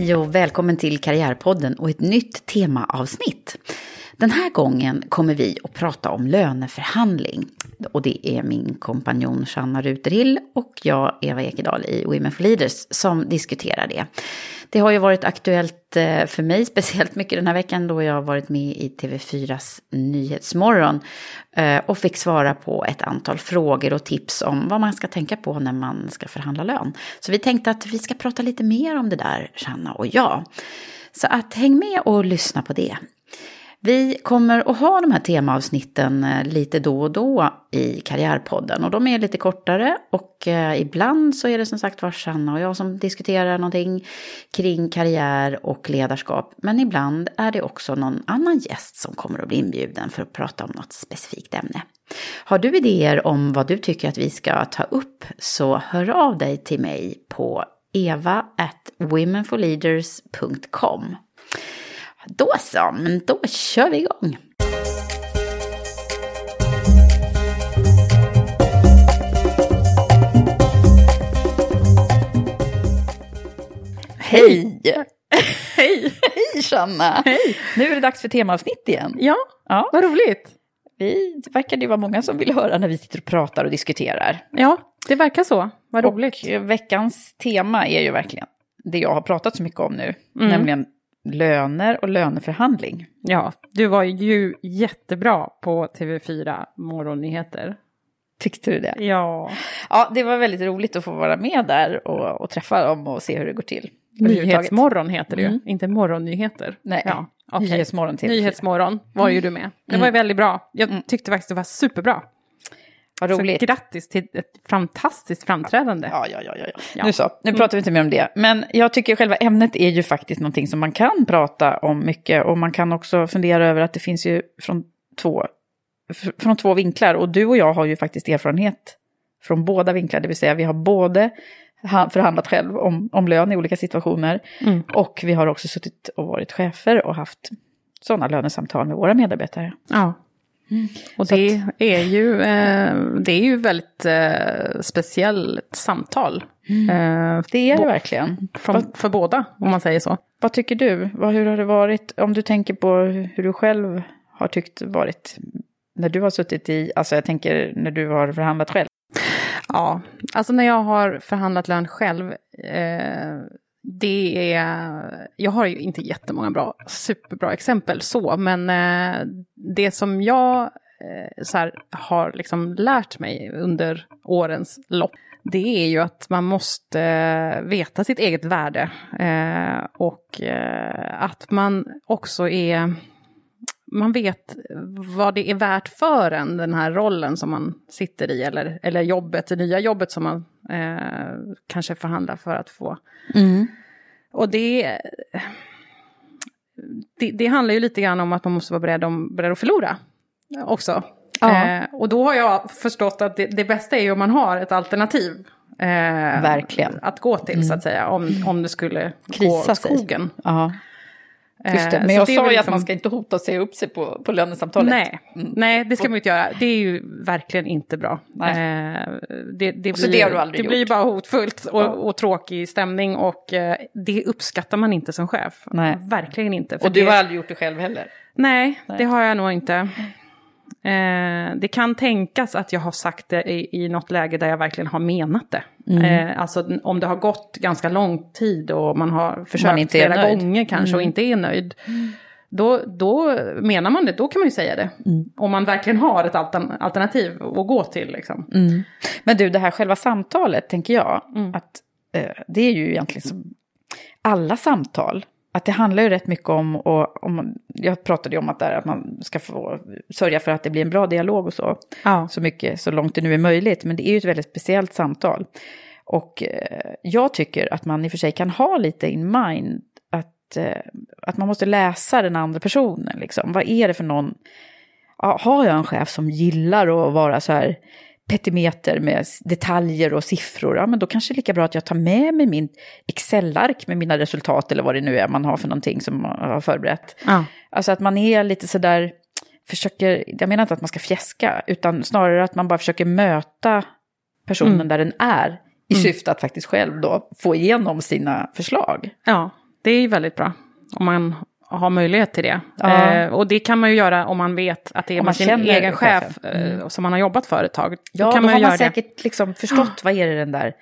Hej och välkommen till Karriärpodden och ett nytt temaavsnitt. Den här gången kommer vi att prata om löneförhandling. Och det är min kompanjon Shanna Ruterhill och jag, Eva Ekedal i Women for Leaders, som diskuterar det. Det har ju varit aktuellt eh, för mig speciellt mycket den här veckan då jag har varit med i TV4s Nyhetsmorgon eh, och fick svara på ett antal frågor och tips om vad man ska tänka på när man ska förhandla lön. Så vi tänkte att vi ska prata lite mer om det där, Shanna och jag. Så att häng med och lyssna på det. Vi kommer att ha de här temaavsnitten eh, lite då och då i Karriärpodden. Och de är lite kortare och eh, ibland så är det som sagt var Sanna och jag som diskuterar någonting kring karriär och ledarskap. Men ibland är det också någon annan gäst som kommer att bli inbjuden för att prata om något specifikt ämne. Har du idéer om vad du tycker att vi ska ta upp så hör av dig till mig på eva at womenforleaders.com. Då så, men då kör vi igång. Hej! Hej! Hej Sanna! Hej! Nu är det dags för temaavsnitt igen. Ja, Ja, vad roligt. vi, det verkar ju vara många som vill höra när vi sitter och pratar och diskuterar. Ja, det verkar så. Vad roligt. Och veckans tema är ju verkligen det jag har pratat så mycket om nu, Mm. nämligen löner och löneförhandling. Ja, du var ju jättebra på TV4 Morgonnyheter. Tyckte du det? Ja, Ja, det var väldigt roligt att få vara med där och, och träffa dem och se hur det går till. Nyhetsmorgon heter det ju, Mm. inte morgonnyheter. Nej, ja, okej. Nyhetsmorgon till. Nyhetsmorgon var ju du med. Det var ju väldigt bra. Jag tyckte faktiskt det var superbra. Vad Så roligt. grattis till ett fantastiskt framträdande. Ja, ja, ja, ja, ja. Nu så, nu pratar vi inte mer om det. Men jag tycker själva ämnet är ju faktiskt någonting som man kan prata om mycket. Och man kan också fundera över att det finns ju från två, från två vinklar. Och du och jag har ju faktiskt erfarenhet från båda vinklar. Det vill säga vi har både ha- förhandlat själv om, om lön i olika situationer. Mm. Och vi har också suttit och varit chefer och haft sådana lönesamtal med våra medarbetare. Ja. Och Så det är ju, eh, det är ju väldigt eh, speciellt samtal. Eh, Det är det verkligen. från, för båda, om man säger så. Vad tycker du? Vad, hur har det varit? Om du tänker på hur du själv har tyckt varit när du har suttit i, alltså jag tänker när du har förhandlat själv. Ja, alltså när jag har förhandlat lön själv, eh, det är, jag har ju inte jättemånga bra, superbra exempel så, men eh, det som jag eh, så här, har liksom lärt mig under årens lopp, det är ju att man måste eh, veta sitt eget värde eh, och eh, att man också är man vet vad det är värt för en, den här rollen som man sitter i, eller, eller jobbet, det nya jobbet som man eh, kanske förhandlar för att få. Mm. Och det, det, det, handlar ju lite grann om att man måste vara beredd, om, beredd att förlora också. Ja. Eh, och då har jag förstått att det, det bästa är ju om man har ett alternativ. Eh, Verkligen. Att gå till så att säga, om, om det skulle Krisa gå åt sig. skogen. Ja. Just det. Eh, Men jag är sa ju att liksom- man ska inte hota och säga upp sig på, på lönesamtalet. Nej, Mm. nej, det ska man ju inte göra. Det är ju verkligen inte bra. Nej. Eh, det, blir, det har du aldrig det blir gjort? bara hotfullt och, Ja. och tråkig stämning och eh, det uppskattar man inte som chef. Nej. Verkligen inte. Och du har aldrig gjort det själv heller? Nej, Nej. det har jag nog inte. Eh, det kan tänkas att jag har sagt det i, i något läge där jag verkligen har menat det. Mm. Eh, alltså om det har gått ganska lång tid och man har försökt inte är flera gånger kanske och Mm. inte är nöjd. Då, då menar man det, då kan man ju säga det. Mm. Om man verkligen har ett altern- alternativ att gå till. Liksom. Mm. Men du, det här själva samtalet tänker jag, Mm. att eh, det är ju egentligen som alla samtal. Att det handlar ju rätt mycket om, och om jag pratade ju om att, där, att man ska få sörja för att det blir en bra dialog och så. Ja. Så mycket, så långt det nu är möjligt. Men det är ju ett väldigt speciellt samtal. Och eh, jag tycker att man i och för sig kan ha lite in mind att, eh, att man måste läsa den andra personen. Liksom. Vad är det för någon? Ja, har jag en chef som gillar att vara så här petimeter med detaljer och siffror, ja men då kanske det är lika bra att jag tar med mig min Excel-ark med mina resultat eller vad det nu är man har för någonting som man har förberett. Ja. Alltså att man är lite sådär, försöker, jag menar inte att man ska fjäska, utan snarare att man bara försöker möta personen Mm. där den är, i syfte att faktiskt själv då få igenom sina förslag. ja, det är ju väldigt bra. Om man har möjlighet till det. Ja. Eh, och det kan man ju göra om man vet att det är man sin egen chef chefen. Mm. eh, som man har jobbat för ett tag. Ja, då då, kan man har man säkert liksom förstått vad är det den där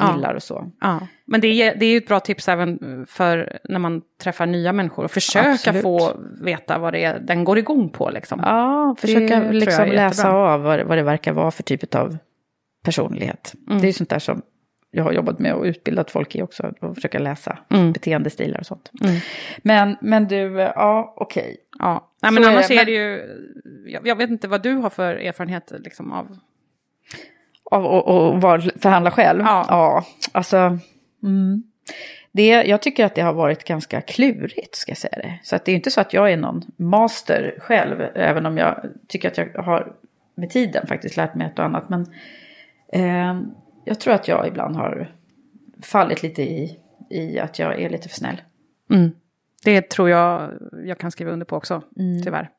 Ja. gillar och så. Ja, men det är, det är ju ett bra tips även för när man träffar nya människor. Och försöka Absolut. få veta vad det är den går igång på. Liksom. Ja, försöka liksom läsa av vad, vad det verkar vara för typ av personlighet. Mm. Det är ju sånt där som jag har jobbat med och utbildat folk i också, att försöka läsa Mm. beteendestilar och sånt. Mm. Men, men du, ja okej. Ja, Nej, Så men är annars är men- det ju... Jag, jag vet inte vad du har för erfarenhet liksom, av... Av att förhandla själv? Ja. ja alltså, mm. det, jag tycker att det har varit ganska klurigt, ska jag säga det. Så att det är ju inte så att jag är någon master själv, även om jag tycker att jag har med tiden faktiskt lärt mig ett och annat. Men eh, jag tror att jag ibland har fallit lite i, i att jag är lite för snäll. Mm. Det tror jag jag kan skriva under på också, Mm. tyvärr.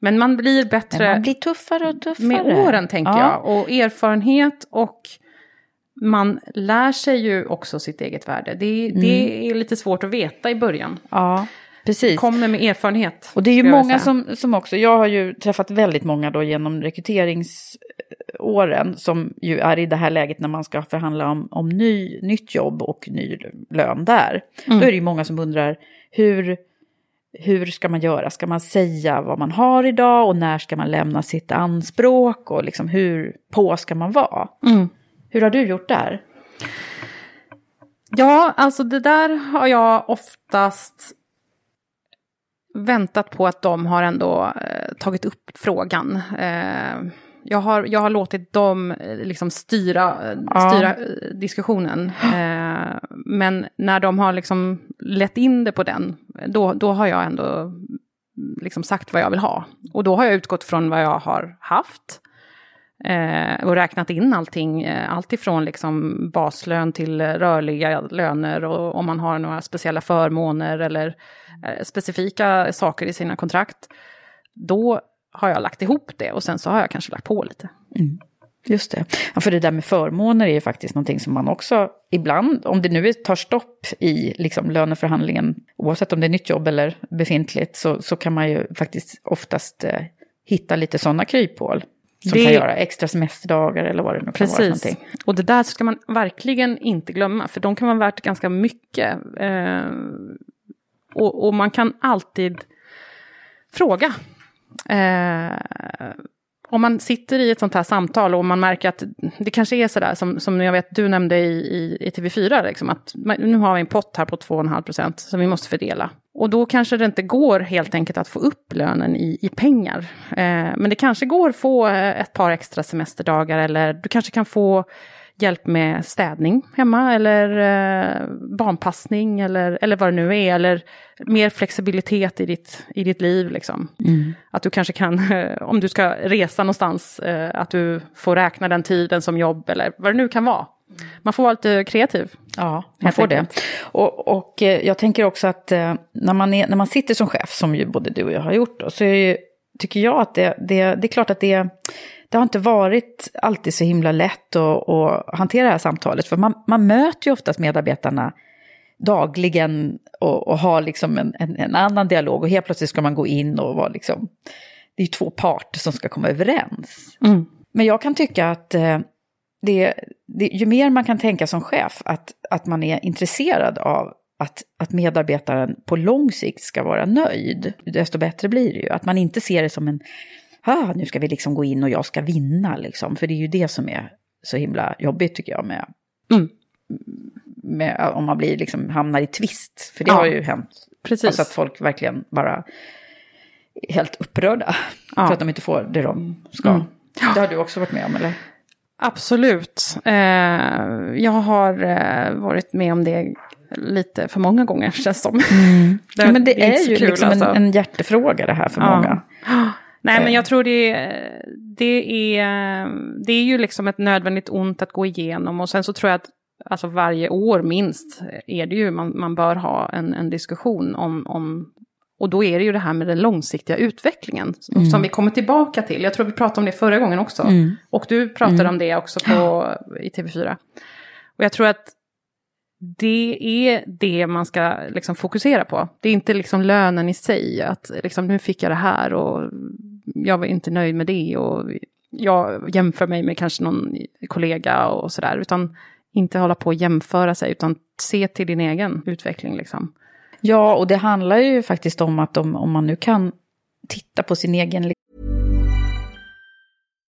Men man blir bättre Men man blir tuffare och tuffare. med åren, tänker Ja. jag. Och erfarenhet och man lär sig ju också sitt eget värde. Det, Mm. det är lite svårt att veta i början. Ja, precis. Kommer med erfarenhet. Och det är ju många som, som också, jag har ju träffat väldigt många då genom rekryteringsåren som ju är i det här läget när man ska förhandla om, om ny, nytt jobb och ny lön där. Mm. Då är det ju många som undrar hur, hur ska man göra? Ska man säga vad man har idag och när ska man lämna sitt anspråk och liksom hur på ska man vara? Mm. Hur har du gjort där? Ja, alltså det där har jag oftast väntat på att de har ändå eh, tagit upp frågan. Eh, jag, har, jag har låtit dem eh, liksom styra, eh, Ja. styra eh, diskussionen. Eh, men när de har liksom lett in det på den, då, då har jag ändå liksom sagt vad jag vill ha. Och då har jag utgått från vad jag har haft. Eh, och räknat in allting, eh, allt ifrån liksom baslön till rörliga löner och om man har några speciella förmåner eller eh, specifika saker i sina kontrakt. Då har jag lagt ihop det och sen så har jag kanske lagt på lite. Mm. Just det. Ja, för det där med förmåner är ju faktiskt någonting som man också ibland, om det nu tar stopp i liksom löneförhandlingen, oavsett om det är nytt jobb eller befintligt, så, så kan man ju faktiskt oftast eh, hitta lite sådana kryphål. Som Det- kan göra extra semesterdagar eller vad det nu kan vara. för Precis. Och det där ska man verkligen inte glömma, för de kan vara värt ganska mycket. Eh, och, och man kan alltid fråga. Eh, om man sitter i ett sånt här samtal och man märker att det kanske är sådär som, som jag vet du nämnde i, i, i TV4, liksom, att nu har vi en pott här på 2,5 procent som vi måste fördela. Och då kanske det inte går helt enkelt att få upp lönen i, i pengar. Eh, men det kanske går att få eh, ett par extra semesterdagar eller du kanske kan få hjälp med städning hemma eller eh, barnpassning eller, eller vad det nu är. Eller mer flexibilitet i ditt, i ditt liv. Liksom. Mm. Att du kanske kan, om du ska resa någonstans, eh, att du får räkna den tiden som jobb eller vad det nu kan vara. Man får vara lite kreativ. Ja, man får det. Och, och eh, jag tänker också att eh, när man, är, när man sitter som chef, som ju både du och jag har gjort, då, så ju, tycker jag att det, det, det är klart att det, det har inte varit alltid så himla lätt att, att hantera det här samtalet. För man, man möter ju oftast medarbetarna dagligen och, och har liksom en, en, en annan dialog. Och helt plötsligt ska man gå in och vara liksom... Det är ju två parter som ska komma överens. Mm. Men jag kan tycka att eh, det, det, ju mer man kan tänka som chef, att, att man är intresserad av att, att medarbetaren på lång sikt ska vara nöjd, desto bättre blir det ju. Att man inte ser det som en, ah, nu ska vi liksom gå in och jag ska vinna, liksom. För det är ju det som är så himla jobbigt tycker jag med, Mm. med om man blir liksom, hamnar i tvist. För det Ja, har ju hänt. Precis. Alltså att folk verkligen bara är helt upprörda Ja. för att de inte får det de ska. Mm. Det har du också varit med om, eller? Absolut. Eh, jag har eh, varit med om det lite för många gånger, känns som. Ja, men det, är är, ju kul, liksom alltså. en, en hjärtefråga det här för Ja. många. Nej, men Eh. jag tror det, det, är, det är ju liksom ett nödvändigt ont att gå igenom. Och sen så tror jag att alltså varje år minst är det ju, man, man bör ha en, en diskussion om, om och då är det ju det här med den långsiktiga utvecklingen som vi kommer tillbaka till. Jag tror vi pratade om det förra gången också. Mm. Och du pratade om det också på, i TV4. Och jag tror att det är det man ska liksom fokusera på. Det är inte liksom lönen i sig, att liksom, nu fick jag det här och jag var inte nöjd med det och jag jämför mig med kanske någon kollega och sådär. Utan inte hålla på och jämföra sig, utan se till din egen utveckling. Liksom. Ja, och det handlar ju faktiskt om att om, om man nu kan titta på sin egen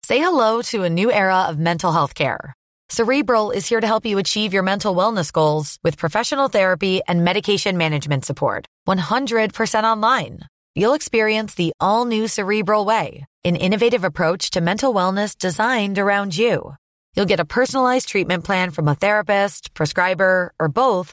Say hello to a new era of mental health care. Cerebral is here to help you achieve your mental wellness goals with professional therapy and medication management support. 100% online. You'll experience the all new Cerebral Way, an innovative approach to mental wellness designed around you. You'll get a personalized treatment plan from a therapist, prescriber, or both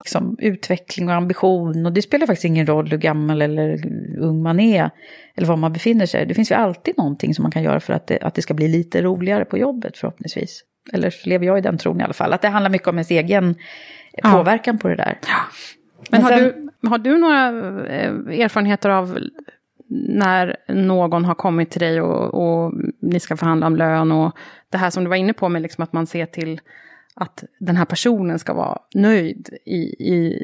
Liksom, utveckling och ambition. Och det spelar faktiskt ingen roll hur gammal eller ung man är. Eller var man befinner sig. Det finns ju alltid någonting som man kan göra för att det, att det ska bli lite roligare på jobbet förhoppningsvis. Eller så lever jag i den tron i alla fall. Att det handlar mycket om ens egen Ja. påverkan på det där. Men har, sen- du, har du några eh, erfarenheter av när någon har kommit till dig och, och ni ska förhandla om lön och det här som du var inne på med liksom att man ser till att den här personen ska vara nöjd i, i,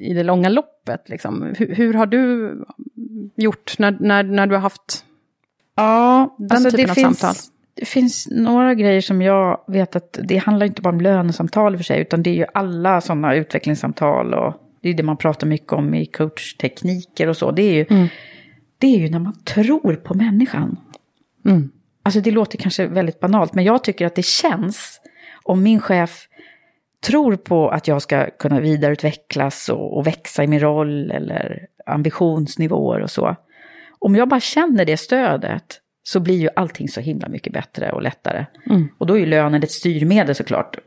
i det långa loppet. Liksom. Hur, hur har du gjort när, när, när du har haft Ja, Den alltså typen av finns, samtal. det finns några grejer som jag vet att det handlar inte bara om lönesamtal för sig, utan det är ju alla sådana utvecklingssamtal och det är det man pratar mycket om i coachtekniker och så. Det är ju, Mm. det är ju när man tror på människan. Mm. Alltså det låter kanske väldigt banalt, men jag tycker att det känns om min chef tror på att jag ska kunna vidareutvecklas och, och växa i min roll eller ambitionsnivåer och så. Om jag bara känner det stödet så blir ju allting så himla mycket bättre och lättare. Mm. Och då är ju lönen ett styrmedel såklart.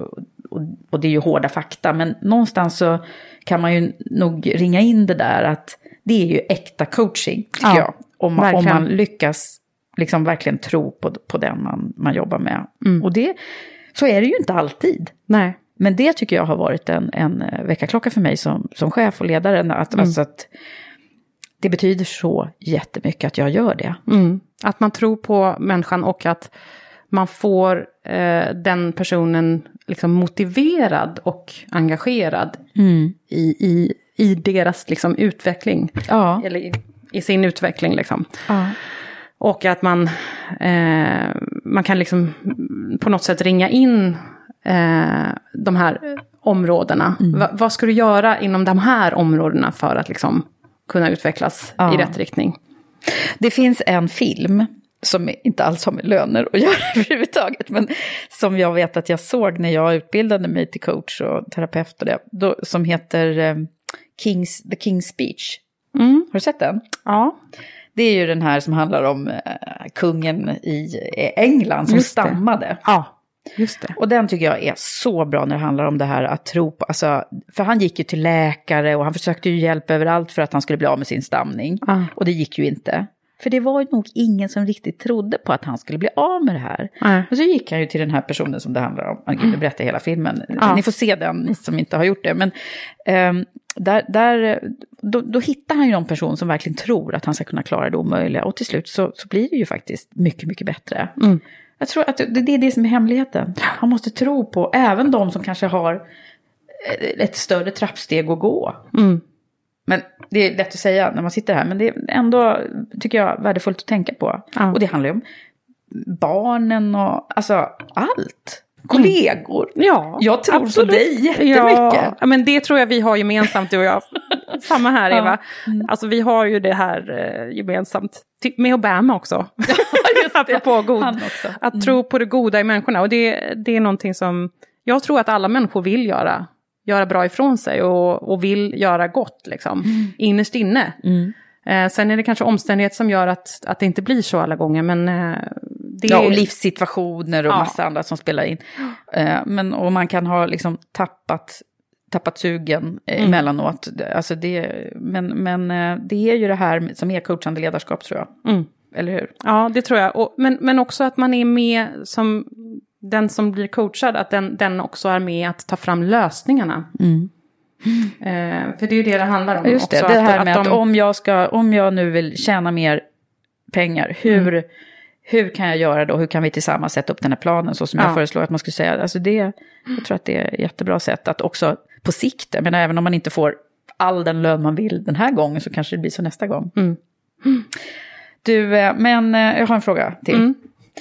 Och, och, det är ju hårda fakta. Men någonstans så kan man ju nog ringa in det där att det är ju äkta coaching, tycker Ja, jag. Om man, om man lyckas liksom verkligen tro på, på den man, man jobbar med. Mm. Och det, så är det ju inte alltid. Nej. Men det tycker jag har varit en, en eh, väckarklocka för mig som, som chef och ledare. Att, Mm. alltså att det betyder så jättemycket att jag gör det. Mm. Att man tror på människan och att man får eh, den personen liksom motiverad och engagerad i, i, i deras liksom, utveckling. Ja. Eller i, i sin utveckling liksom. Ja. Och att man, eh, man kan liksom på något sätt ringa in eh, de här områdena. Mm. Va, vad ska du göra inom de här områdena för att liksom kunna utvecklas Ja. i rätt riktning? Det finns en film som inte alls har med löner att göra överhuvudtaget, men som jag vet att jag såg när jag utbildade mig till coach och terapeut och det, då, som heter eh, King's, The King's Speech. Mm. Har du sett den? Ja. Det är ju den här som handlar om eh, kungen i England som Just det. stammade. Ja, just det. Och den tycker jag är så bra när det handlar om det här att tro på, alltså, för han gick ju till läkare och han försökte ju hjälp överallt för att han skulle bli av med sin stamning. Ja. Och det gick ju inte. För det var ju nog ingen som riktigt trodde på att han skulle bli av med det här. Nej. Och så gick han ju till den här personen som det handlar om. Ah, gud, Nu berättar jag hela filmen. Ja. Ni får se den, ni som inte har gjort det. Men ehm, där, där, då, då hittar han ju någon person som verkligen tror att han ska kunna klara det omöjliga. Och till slut så, så blir det ju faktiskt mycket, mycket bättre. Mm. Jag tror att det, det är det som är hemligheten. Han måste tro på även de som kanske har ett större trappsteg att gå. Mm. Men det är lätt att säga när man sitter här, men det är ändå, tycker jag, värdefullt att tänka på. Ja. Och det handlar ju om barnen och alltså allt. Kollegor. Ja, Jag tror absolut. på dig jättemycket. Ja, men det tror jag vi har gemensamt, du och jag. Samma här, Ja. Eva. Alltså vi har ju det här eh, gemensamt. Ty- Med Obama också. Apropå god. Han också. Mm. Att tro på det goda i människorna. Och det, det är någonting som jag tror att alla människor vill göra. Göra bra ifrån sig och, och vill göra gott, liksom. Innerst inne. Mm. Eh, sen är det kanske omständighet som gör att, att det inte blir så alla gånger. Men eh, det Ja, och livssituationer och Ja. massa andra som spelar in. Eh, Men, och man kan ha liksom tappat, tappat sugen eh, Mm. emellanåt. Alltså det, men, men eh, det är ju det här som är coachande ledarskap tror jag. Mm. Eller hur? Ja, det tror jag. Och, men, men också att man är med som den som blir coachad, att den, den också är med att ta fram lösningarna. Eh, för det är ju det det handlar om. Mm. Just det, också, det här med att, de- om, jag ska, om jag nu vill tjäna mer pengar, hur, Mm. hur kan jag göra då? Hur kan vi tillsammans sätta upp den här planen så som jag Ja. föreslår att man skulle säga? Alltså det, jag tror att det är ett jättebra sätt att också på sikt, jag menar även om man inte får all den lön man vill den här gången så kanske det blir så nästa gång. Mm. Du, eh, men eh, jag har en fråga till.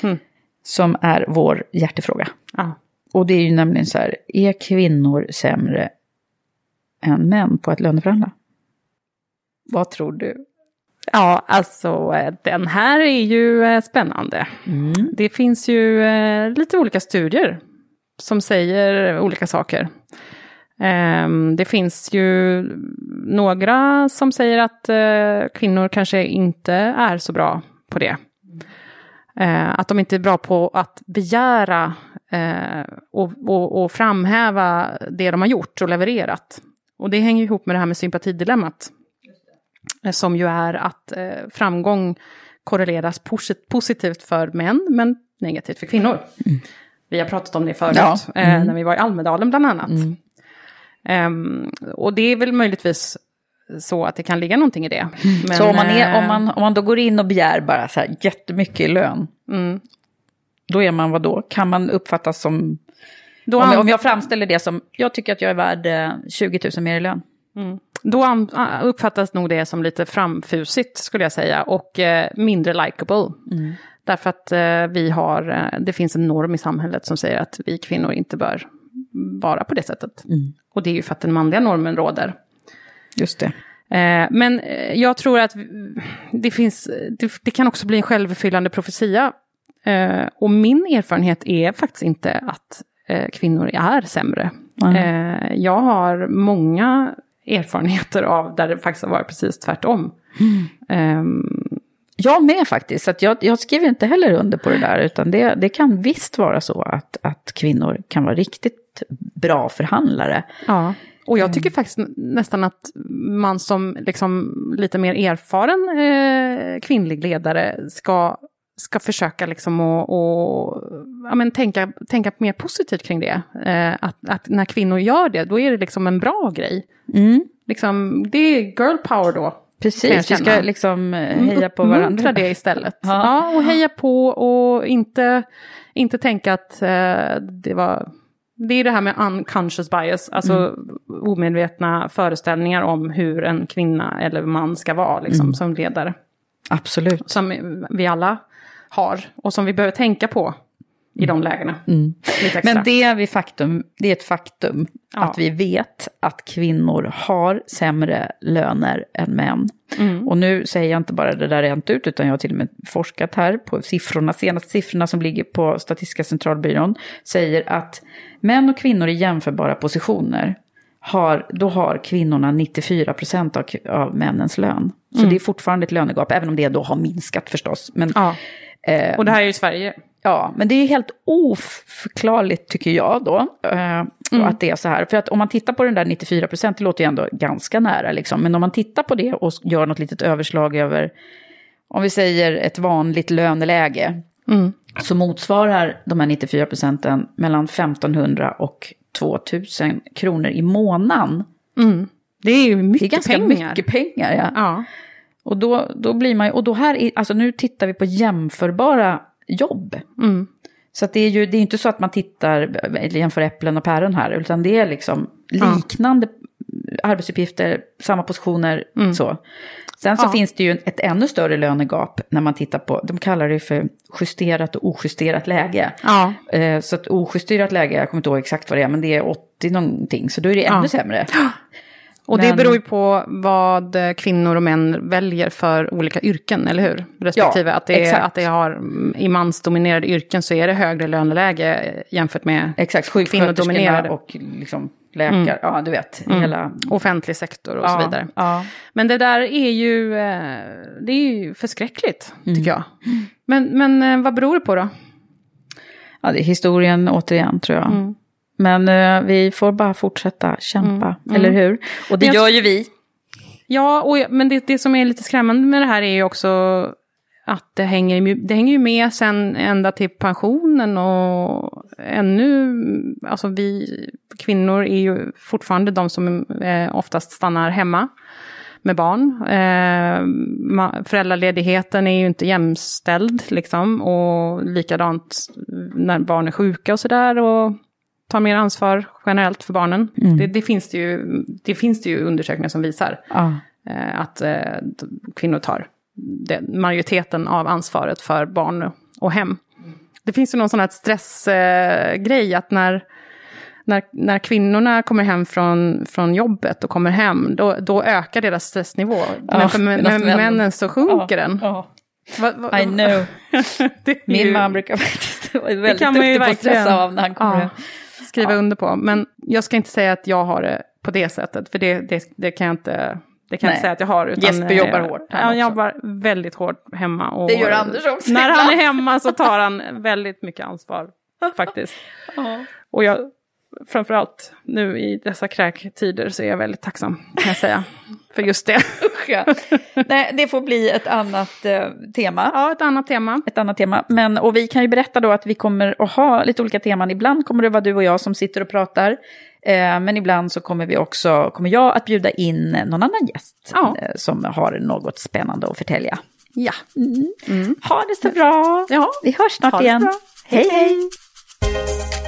Mm. Som är vår hjärtefråga. Ja. Och det är ju nämligen så här, är kvinnor sämre än män på att löneförhandla? Vad tror du? Ja, alltså eh, den här är ju eh, spännande. Mm. Det finns ju eh, lite olika studier som säger olika saker. Ehm, det finns ju några som säger att kvinnor kanske inte är så bra på det. Eh, att de inte är bra på att begära eh, och, och, och framhäva det de har gjort och levererat. Och det hänger ihop med det här med sympatidilemmat. Som ju är att framgång korreleras positivt för män, men negativt för kvinnor. Mm. Vi har pratat om det förut, ja. mm. när vi var i Almedalen bland annat. Mm. Um, och det är väl möjligtvis så att det kan ligga någonting i det. Men, så om man, är, om, man, om man då går in och begär bara så här jättemycket i lön, mm. då är man vad då? Kan man uppfattas som... Då om, om jag framställer det som, jag tycker att jag är värd 20 eh, 000 mer i lön. Mm. Då uppfattas nog det som lite framfusigt skulle jag säga och eh, mindre likable. Mm. Därför att eh, vi har, eh, det finns en norm i samhället som säger att vi kvinnor inte bör vara på det sättet. Mm. Och det är ju för att den manliga normen råder. Just det. Eh, men eh, jag tror att det, finns, det, det kan också bli en självuppfyllande profetia. Eh, och min erfarenhet är faktiskt inte att kvinnor är sämre. Mm. jag har många erfarenheter av där det faktiskt har varit precis tvärtom. Mm. Um, jag med faktiskt, så jag, jag skriver inte heller under på det där, utan det, det kan visst vara så att, att kvinnor kan vara riktigt bra förhandlare. Ja. Och jag tycker faktiskt nästan att man som liksom lite mer erfaren eh, kvinnlig ledare ska, ska försöka liksom och, och ja, men tänka, tänka mer positivt kring det. Eh, att, att, när kvinnor gör det, då är det liksom en bra grej. Mm. Liksom, det är girl power då. Precis, vi ska liksom eh, mm, heja på varandra. Uppmuntra det istället. Ja. ja. och heja på och inte, inte tänka att eh, det var det är det här med unconscious bias, alltså mm. omedvetna föreställningar om hur en kvinna eller man ska vara liksom, mm. som ledare. Absolut. Som vi alla har och som vi behöver tänka på i de lägena. Mm. Men det är, vi faktum, det är ett faktum ja. att vi vet att kvinnor har sämre löner än män. Mm. Och nu säger jag inte bara det där rent ut, utan jag har till och med forskat här på siffrorna. Senaste siffrorna som ligger på Statistiska centralbyrån säger att män och kvinnor i jämförbara positioner har, då har kvinnorna 94 procent av, av männens lön. Så mm. det är fortfarande ett lönegap, även om det då har minskat förstås. Men, ja. eh, och det här är ju Sverige. Ja, men det är helt oförklarligt tycker jag då. Eh, mm. Att det är så här. För att om man tittar på den där 94 procent, det låter ju ändå ganska nära liksom. Men om man tittar på det och gör något litet överslag över, om vi säger ett vanligt löneläge. Mm. Så motsvarar de här 94 procenten mellan 1500 och 2000 kronor i månaden. Mm. Det är ju mycket pengar. Det är ganska pengar. mycket pengar, ja. ja. Och då, då blir man ju, och då här, är, alltså nu tittar vi på jämförbara jobb. Mm. Så att det är ju det är inte så att man tittar, eller jämför äpplen och päron här, utan det är liksom liknande ja. arbetsuppgifter, samma positioner, mm. så. Sen så ja. finns det ju ett ännu större lönegap när man tittar på, de kallar det för justerat och ojusterat läge. Ja. Eh, så ett ojusterat läge, jag kommer inte ihåg exakt vad det är, men det är 80 någonting, så då är det ännu sämre. Och det beror ju på vad kvinnor och män väljer för olika yrken, eller hur? Respektive ja, att, det är, att det har, i mansdominerade yrken så är det högre löneläge jämfört med exakt, kvinnodominerade. och liksom läkare, mm. ja du vet, mm. hela... Offentlig sektor och ja, så vidare. Ja. Men det där är ju, eh, det är ju förskräckligt, mm. tycker jag. Men, men eh, vad beror det på då? Ja, det är historien återigen, tror jag. Mm. Men uh, vi får bara fortsätta kämpa, mm, mm. eller hur? Och det jag, gör ju vi. Ja, och, men det, det som är lite skrämmande med det här är ju också att det hänger, det hänger ju med sen ända till pensionen och ännu, alltså vi kvinnor är ju fortfarande de som eh, oftast stannar hemma med barn. Eh, föräldraledigheten är ju inte jämställd liksom och likadant när barn är sjuka och sådär tar mer ansvar generellt för barnen. Mm. Det, det, finns det, ju, det finns det ju undersökningar som visar. Ah. Eh, att eh, kvinnor tar det, majoriteten av ansvaret för barn och hem. Det finns ju någon sån här stressgrej att när, när, när kvinnorna kommer hem från, från jobbet och kommer hem, då, då ökar deras stressnivå. Ja, Men för med, männen så sjunker ja, den. Ja. Va, va, I know. Min ju... man brukar faktiskt vara väldigt duktig på att stressa av när han kommer hem. Skriva under på. Men jag ska inte säga att jag har det på det sättet, för det, det, det kan jag inte... Det kan jag inte säga att jag har. Utan, Jesper jobbar eh, hårt. Ja, han jag också. jobbar väldigt hårt hemma. Och Det gör Anders också När han är hemma så tar han väldigt mycket ansvar, faktiskt. Och jag, framförallt nu i dessa kräktider så är jag väldigt tacksam, kan jag säga, för just det. Usch, ja. Nej, det får bli ett annat eh, tema. Ja, ett annat tema. Ett annat tema. Men, och vi kan ju berätta då att vi kommer att ha lite olika teman. Ibland kommer det vara du och jag som sitter och pratar. Eh, men ibland så kommer vi också, kommer jag att bjuda in någon annan gäst. Ja. Eh, som har något spännande att förtälja. Ja. Ha det så bra! Ja. Vi hörs snart igen. bra. Hej hej!